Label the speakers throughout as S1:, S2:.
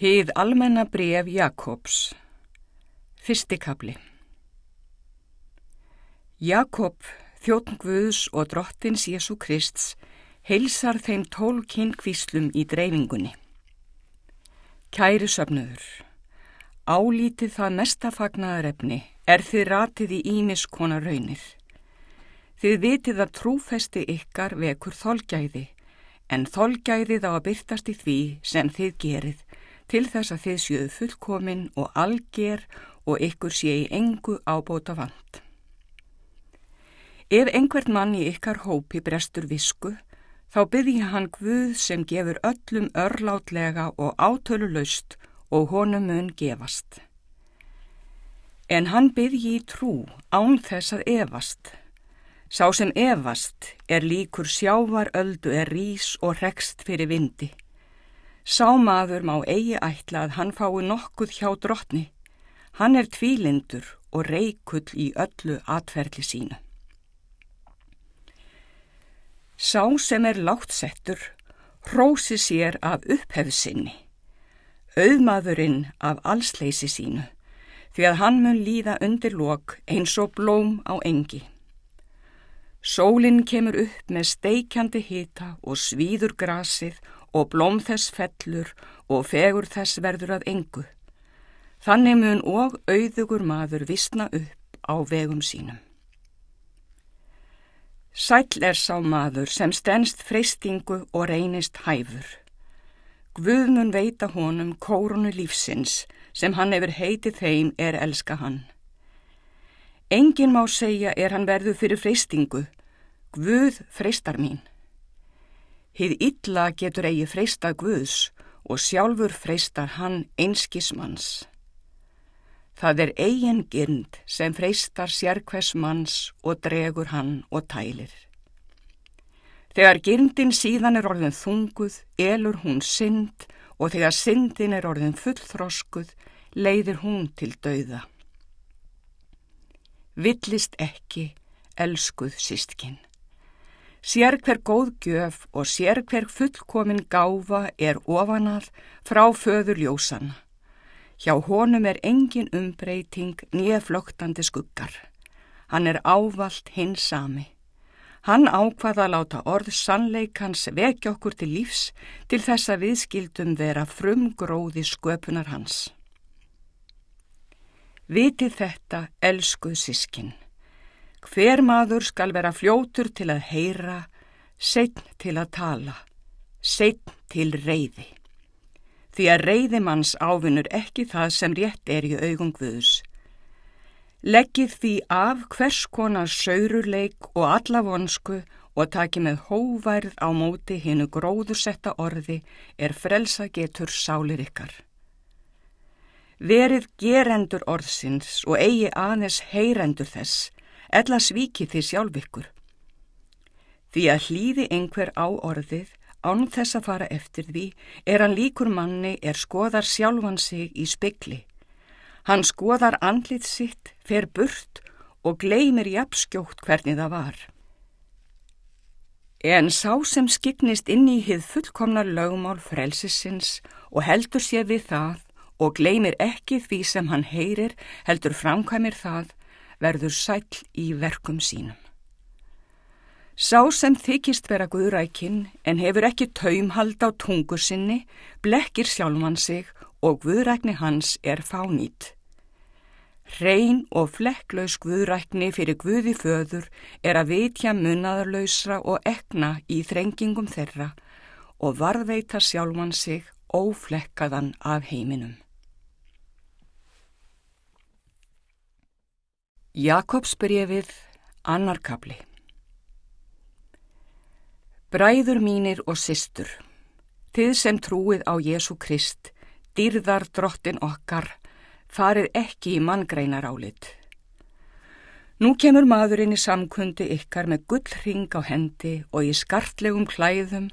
S1: Hið almenna bref Jakobs Fyrsti kapli Jakob, þjóttn Guðs og drottins Jésu Krists, heilsar þeim tól kynkvíslum í dreifingunni. Kæri söfnuður, álítið það mesta fagnaðarefni er þið ratið í ímis konar raunir. Þið vitið að trúfesti ykkar vekur þolgæði, en þolgæðið á að byrtast í því sem þið gerið til þess að þið sjöu fullkomin og alger og ykkur sé í engu ábóta vant. Ef einhvern mann í ykkar hópi brestur visku, þá byrji hann Guð sem gefur öllum örlátlega og átölu laust og honum mun gefast. En hann byrji í trú án þess að evast. Sá sem evast er líkur sjávar öldu er rís og rekst fyrir vindi. Sá maður má eigi ætla að hann fái nokkuð hjá drottni. Hann er tvílindur og reikull í öllu atferðli sínu. Sá sem er láttsettur hrósi sér af upphefðsynni, auðmaðurinn af allsleysi sínu, því að hann mun líða undir lok eins og blóm á engi. Sólinn kemur upp með steikjandi hita og svíður grasið og blóm þess fellur og fegur þess verður að engu. Þannig mun og auðugur maður vissna upp á vegum sínum. Sæll er sá maður sem stennst freystingu og reynist hæfur. Guð mun veita honum kórunu lífsins sem hann hefur heitið þeim er elska hann. Engin má segja er hann verðu fyrir freystingu, Guð freystar mín. Hið illa getur eigi freista Guðs og sjálfur freistar hann einskismanns. Það er eigin gyrnd sem freistar sérkvæs manns og dregur hann og tælir. Þegar gyrndin síðan er orðin þunguð, elur hún synd og þegar syndin er orðin fullþroskuð, leiðir hún til dauða. Villist ekki, elskuð sístkinn. Sér hver góð gjöf og sér hver fullkomin gáfa er ofanað frá föður ljósana. Hjá honum er engin umbreyting nýjaflögtandi skuggar. Hann er ávalt hins sami. Hann ákvaða að láta orð sannleikans vekja okkur til lífs til þess að viðskildum vera frumgróði sköpunar hans. Vitið þetta, elskuð sískinn. Hver maður skal vera fljótur til að heyra, setn til að tala, setn til reyði. Því að reyðimanns ávinnur ekki það sem rétt er í augum Guðus. Leggið því af hvers konar saururleik og alla vonsku og taki með hóværð á móti hinnu gróðursetta orði er frelsa getur sálir ykkar. Verið gerendur orðsins og eigi aðeins heyrendur þess, ella svíki því sjálf ykkur. Því að hlýði einhver á orðið, án þess að fara eftir því, er hann líkur manni er skoðar sjálfan sig í spekli. Hann skoðar andlit sitt, fer burt og gleymir jafnskjótt hvernig það var. En sá sem skiknist inn í hið fullkomna lögmál frelsisins og heldur sér við það og gleymir ekki því sem hann heyrir, heldur framkvæmir það, verður sæl í verkum sínum. Sá sem þykist vera guðrækin en hefur ekki taumhald á tungu sinni, blekkir sjálfan sig og guðrækni hans er fánýtt. Hrein og flekklaus guðrækni fyrir guði föður er að vitja munnaðarlausra og ekna í þrengingum þeirra og varðveita sjálfan sig óflekkaðan af heiminum. Jakobsbrefið, annarkabli Bræður mínir og systur, þið sem trúið á Jésu Krist, dýrðar drottin okkar, farið ekki í manngreinar álit. Nú kemur maðurinn í samkundi ykkar með gullring á hendi og í skartlegum klæðum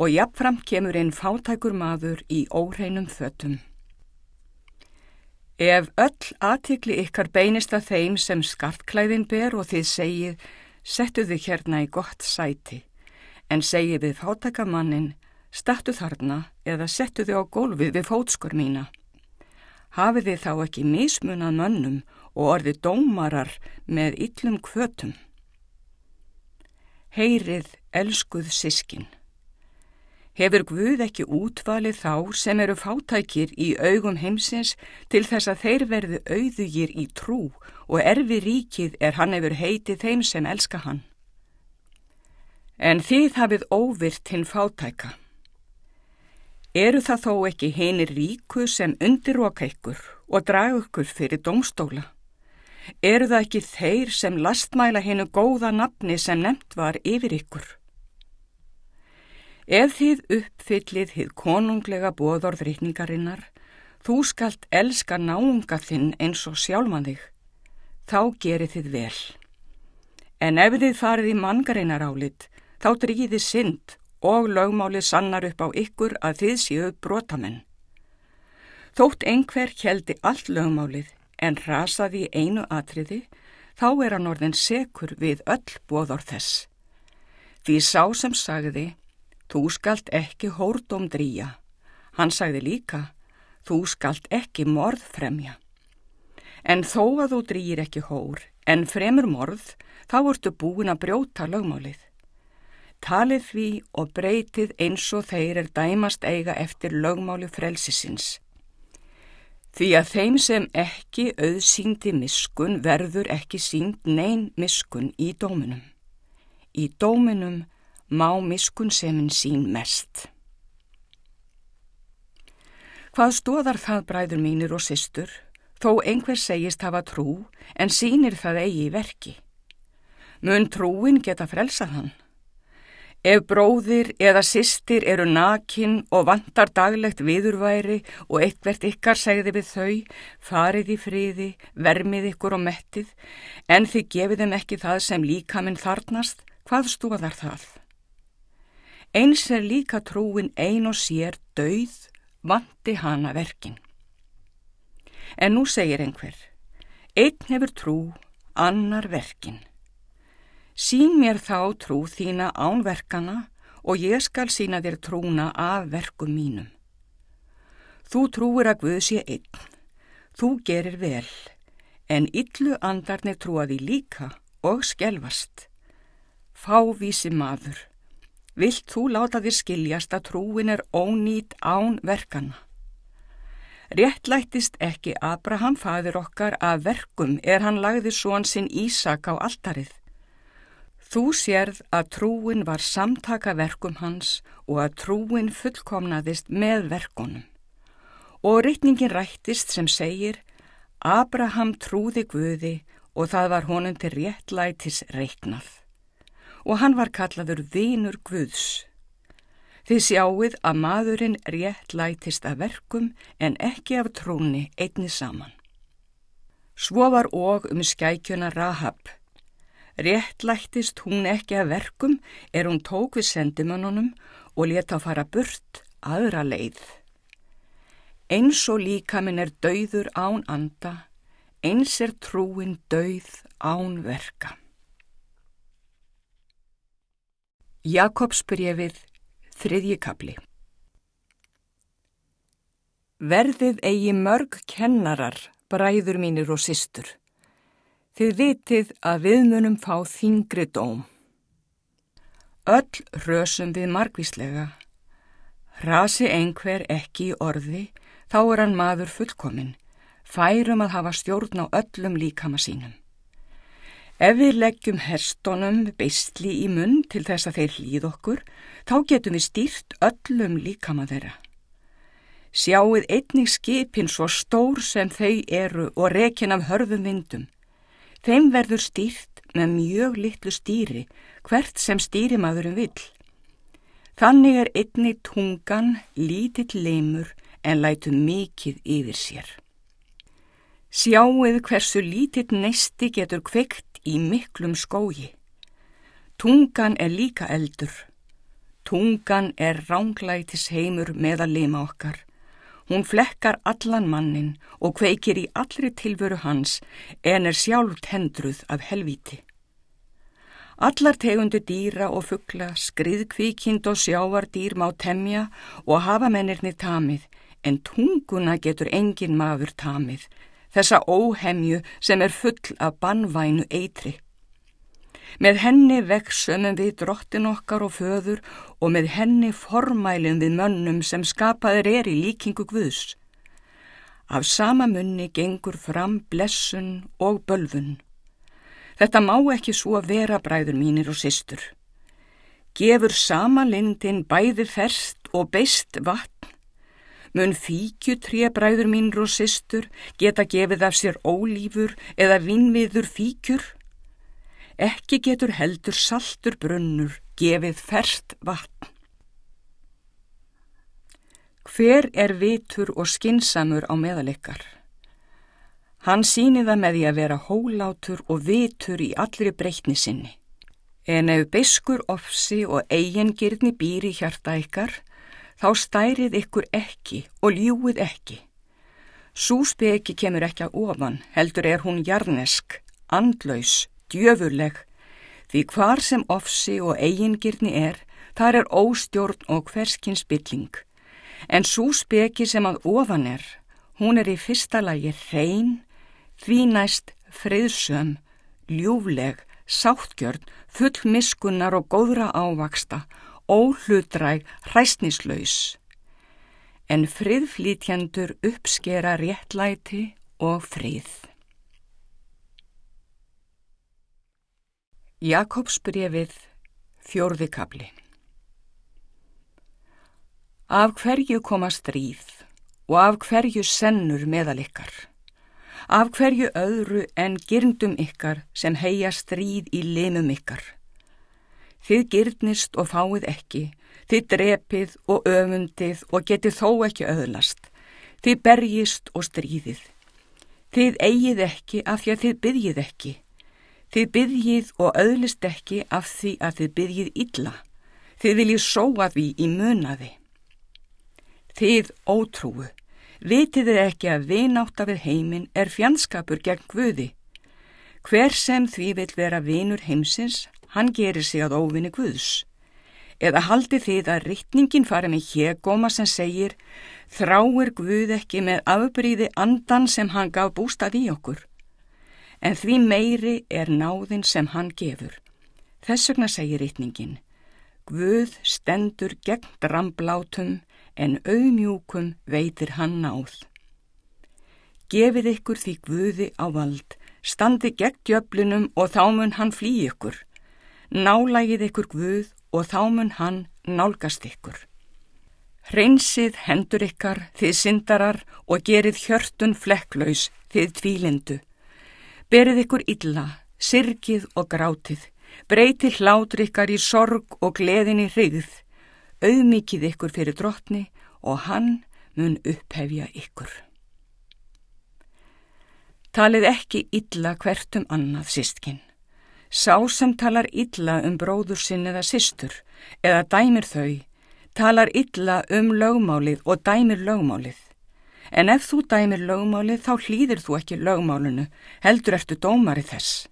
S1: og jafnfram kemur inn fátækur maður í óreinum fötum. Ef öll aðtikli ykkar beinist að þeim sem skartklæðin ber og þið segið, settu þið hérna í gott sæti, en segið við fátakamannin, stattu þarna eða settu þið á gólfið við fótskur mína. Hafið þið þá ekki mismunað mönnum og orðið dómarar með yllum kvötum. Heyrið elskuð sískin. Hefur Guð ekki útvalið þá sem eru fátækir í augum heimsins til þess að þeir verðu auðugir í trú og erfi ríkið er hann hefur heitið þeim sem elska hann. En þið hafið óvirt hinn fátæka. Eru það þó ekki hinir ríku sem undiroka ykkur og draga ykkur fyrir domstóla? Eru það ekki þeir sem lastmæla hinnu góða nafni sem nefnt var yfir ykkur? Ef þið uppfyllið hið konunglega bóðorðrýtningarinnar, þú skalt elska náunga þinn eins og sjálfman þig, þá gerir þið vel. En ef þið farið í mangarinnar álit, þá drýðið synd og lögmáli sannar upp á ykkur að þið séu brotamenn. Þótt einhver heldi allt lögmálið en rasaði í einu atriði, þá er hann orðin sekur við öll bóðor þess. Því sá sem sagði, Þú skalt ekki hórdóm drýja. Hann sagði líka, þú skalt ekki morð fremja. En þó að þú drýjir ekki hór, en fremur morð, þá ertu búin að brjóta lögmálið. Talið því og breytið eins og þeir er dæmast eiga eftir lögmáli frelsisins. Því að þeim sem ekki auðsýndi miskun verður ekki sínd neyn miskun í dóminum. Í dóminum má miskunnsemin sín mest. Hvað stóðar það bræður mínir og systur, þó einhver segist hafa trú en sínir það eigi í verki? Mun trúin geta frelsað hann? Ef bróðir eða systir eru nakin og vantar daglegt viðurværi og eitthvert ykkar segði við þau, farið í friði, vermið ykkur og mettið, en þið gefið þeim ekki það sem líka minn þarnast, hvað stóðar það? Eins er líka trúin ein og sér dauð vanti hana verkin. En nú segir einhver, einn hefur trú, annar verkin. Sín mér þá trú þína ánverkana og ég skal sína þér trúna af verkum mínum. Þú trúir að Guð sé einn, þú gerir vel, en yllu andarnir trúaði líka og skelvast. Fávísi maður, vilt þú láta þér skiljast að trúin er ónýtt án verkana. Réttlættist ekki Abraham faður okkar að verkum er hann lagði svon sinn Ísak á altarið. Þú sérð að trúin var samtaka verkum hans og að trúin fullkomnaðist með verkonum. Og reytningin rættist sem segir Abraham trúði Guði og það var honum til réttlætis reiknað og hann var kallaður vinur Guðs. Þið sjáuð að maðurinn rétt lætist af verkum en ekki af trúni einni saman. Svo var og um skækjuna Rahab. Rétt lætist hún ekki af verkum er hún tók við sendimannunum og leta fara burt aðra leið. Eins og líka minn er dauður án anda, eins er trúin dauð án verka. Jakobsbrefið, þriðji kapli Verðið eigi mörg kennarar, bræður mínir og systur. Þið vitið að við munum fá þingri dóm. Öll rösum við margvíslega. Rasi einhver ekki í orði, þá er hann maður fullkomin, færum að hafa stjórn á öllum líkama sínum. Ef við leggjum herstonum beistli í munn til þess að þeir hlýð okkur, þá getum við stýrt öllum líkama þeirra. Sjáuð einnig skipin svo stór sem þau eru og rekin af hörðum vindum. Þeim verður stýrt með mjög litlu stýri, hvert sem stýrimaðurum vill. Þannig er einnig tungan lítill leimur en lætu mikið yfir sér. Sjáuð hversu lítill neisti getur kveikt í miklum skógi. Tungan er líka eldur. Tungan er ránglætis heimur meðal lima okkar. Hún flekkar allan mannin og kveikir í allri tilveru hans en er sjálf tendruð af helviti. Allar tegundu dýra og fuggla, skriðkvíkind og sjávardýr má temja og hafa mennirni tamið, en tunguna getur engin maður tamið, þessa óhemju sem er full af bannvænu eitri. Með henni veksumum við drottin okkar og föður og með henni formælum við mönnum sem skapaður er í líkingu Guðs. Af sama munni gengur fram blessun og bölfun. Þetta má ekki svo vera bræður mínir og systur. Gefur sama lindin bæði ferst og beist vatn. Mun fíkju tré bræður mínir og systur geta gefið af sér ólífur eða vinnviður fíkjur? Ekki getur heldur saltur brunnur gefið ferst vatn. Hver er vitur og skinsamur á meðalikkar? Hann síni það með því að vera hólátur og vitur í allri breytni sinni. En ef beskur ofsi og eigingirni býri hjarta ykkar, þá stærið ykkur ekki og ljúið ekki. Súspeki kemur ekki að ofan, heldur er hún jarnesk, andlaus, djöfurleg, því hvar sem ofsi og eigingirni er, þar er óstjórn og hverskins bylling. En súspeki sem að ofan er, hún er í fyrsta lagi hrein, Því næst friðsöm, ljúfleg, sáttgjörn, full miskunnar og góðra ávaksta, óhlutræg, hræsnislaus. En friðflítjandur uppskera réttlæti og frið. Jakobsbrefið, fjórðikabli Af hverju koma stríð og af hverju sennur meðalikkar? Af hverju öðru en gyrndum ykkar sem heia stríð í limum ykkar? Þið gyrnist og fáið ekki, þið drepið og öfundið og getið þó ekki öðlast, þið berjist og stríðið. Þið eigið ekki af því að þið byggjið ekki, þið byggjið og öðlist ekki af því að þið byggjið illa, þið viljið sóa því í munaði. Þið ótrúu. Vitið þið ekki að vinátt af við heiminn er fjandskapur gegn Guði? Hver sem því vil vera vinur heimsins, hann gerir sig að óvinni Guðs. Eða haldi þið að rittningin fari með hégóma sem segir þráir Guð ekki með afbríði andan sem hann gaf bústað í okkur. En því meiri er náðin sem hann gefur. Þess vegna segir rittningin Guð stendur gegn dramblátum en auðmjúkum veitir hann náð. Gefið ykkur því guði á vald, standi gegn djöflunum og þá mun hann flý ykkur. Nálægið ykkur guð og þá mun hann nálgast ykkur. Hreinsið hendur ykkar þið syndarar og gerið hjörtun flekklaus þið tvílindu. Berið ykkur illa, sirkið og grátið, breytið hlátur ykkar í sorg og gleðin í hrigð auðmikið ykkur fyrir drottni og hann mun upphefja ykkur. Talið ekki illa hvert um annað sístkinn. Sá sem talar illa um bróður sinn eða sístur eða dæmir þau, talar illa um lögmálið og dæmir lögmálið. En ef þú dæmir lögmálið þá hlýðir þú ekki lögmálinu, heldur ertu dómari þess.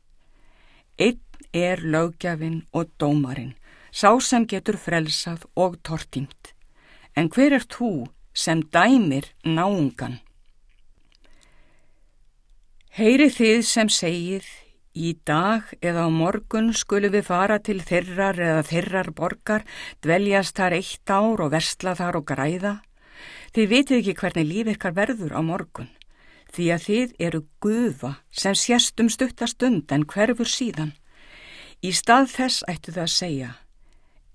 S1: Einn er lögjafinn og dómarinn sá sem getur frelsað og tortímt. En hver er þú sem dæmir náungan? Heyri þið sem segið, í dag eða á morgun skulum við fara til þirrar eða þirrar borgar, dveljast þar eitt ár og versla þar og græða. Þið vitið ekki hvernig líf ykkar verður á morgun, því að þið eru gufa sem sést um stuttastund en hverfur síðan. Í stað þess ættu það að segja,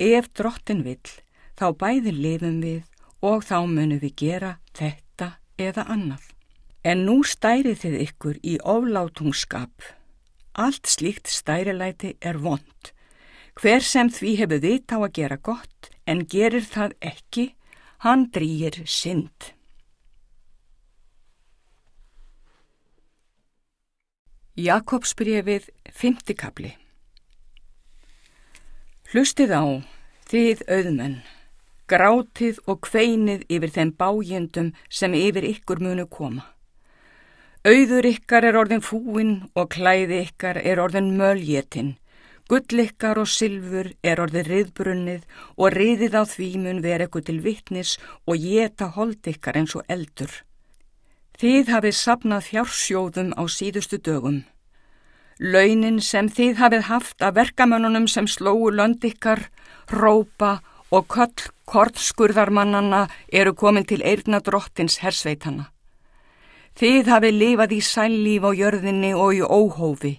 S1: Ef drottin vill, þá bæði lifum við og þá munum við gera þetta eða annað. En nú stærið þið ykkur í oflátungskap. Allt slíkt stærilæti er vond. Hver sem því hefur þitt á að gera gott en gerir það ekki, hann drýir synd. Jakobsbrefið, fymtikabli Hlustið á, þið auðmenn, grátið og kveinið yfir þeim bájendum sem yfir ykkur munu koma. Auður ykkar er orðin fúin og klæði ykkar er orðin möljetinn, Gullikkar og sylfur er orðið riðbrunnið og riðið á því mun vera ekkur til vittnis og geta holdikkar eins og eldur. Þið hafið sapnað fjársjóðum á síðustu dögum. Launin sem þið hafið haft af verkamönunum sem slóu löndikkar, rópa og köll kortskurðarmannana eru komin til eirna drottins hersveitana. Þið hafið lifað í sællíf á jörðinni og í óhófi.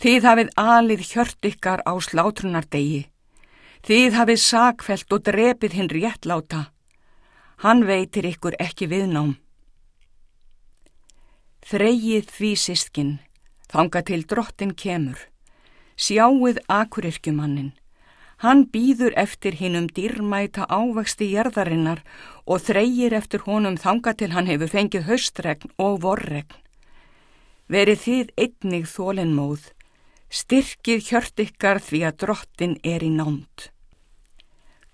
S1: Þið hafið alið hjört ykkar á slátrunardegi. Þið hafið sakfelt og drepið hinn réttláta. Hann veitir ykkur ekki viðnám. Þreyið því sískinn, þanga til drottin kemur. Sjáuð akurirkjumannin. Hann býður eftir hinnum dýrmæta ávexti jærðarinnar og þreyir eftir honum þanga til hann hefur fengið höstregn og vorregn. Verið þið einnig þólinnmóð, styrkið hjört ykkar því að drottin er í námt.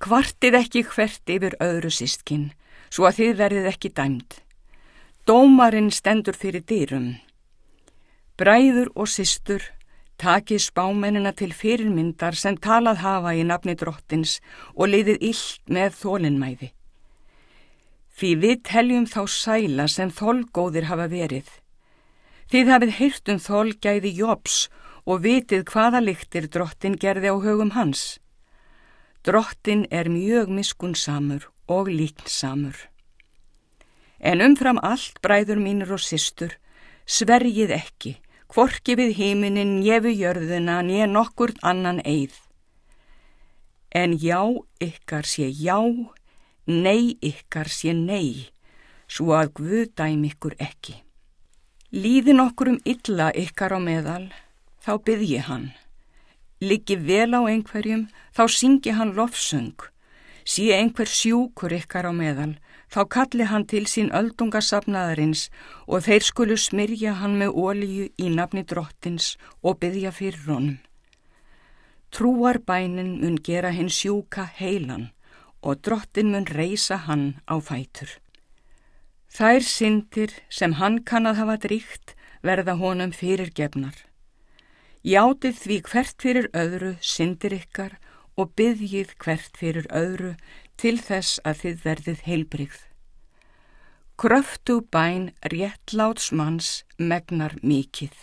S1: Kvartið ekki hvert yfir öðru sístkinn, svo að þið verðið ekki dæmt. Dómarinn stendur fyrir dýrum. Bræður og sístur, Takið spámennina til fyrirmyndar sem talað hafa í nafni drottins og liðið illt með þólinnmæði. Því við teljum þá sæla sem þolgóðir hafa verið. Þið hafið heyrt um þolgæði Jóps og vitið hvaða lyktir drottin gerði á högum hans. Drottin er mjög miskunnsamur og líknsamur. En umfram allt bræður mínir og systur, svergið ekki Kvorki við heiminin, njefu jörðuna, nje nokkur annan eið. En já ykkar sé já, nei ykkar sé nei, svo að Guð dæm ykkur ekki. Líðin okkur um illa ykkar á meðal, þá byggji hann. Liggi vel á einhverjum, þá syngi hann lofsöng. Sé einhver sjúkur ykkar á meðal, Þá kalli hann til sín öldungasafnaðarins og þeir skulu smyrja hann með ólíu í nafni drottins og byggja fyrir honum. Trúar bænin mun gera hinn sjúka heilan og drottin mun reysa hann á fætur. Þær syndir sem hann kann að hafa dríkt verða honum fyrir gefnar. Játið því hvert fyrir öðru syndir ykkar og byggjið hvert fyrir öðru til þess að þið verðið heilbrigð. Kröftu bæn réttlátsmanns megnar mikið.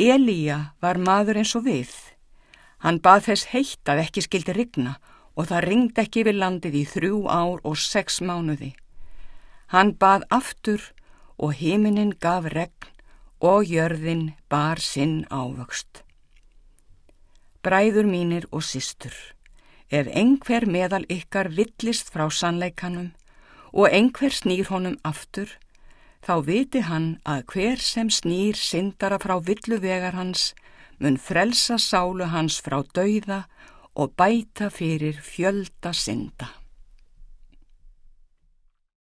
S1: Elíja var maður eins og við. Hann bað þess heitt að ekki skildi rigna og það ringd ekki við landið í þrjú ár og sex mánuði. Hann bað aftur og heiminin gaf regn og jörðin bar sinn ávöxt. Bræður mínir og sístur. Ef einhver meðal ykkar villist frá sannleikanum og einhver snýr honum aftur, þá viti hann að hver sem snýr syndara frá villuvegar hans mun frelsa sálu hans frá dauða og bæta fyrir fjölda synda.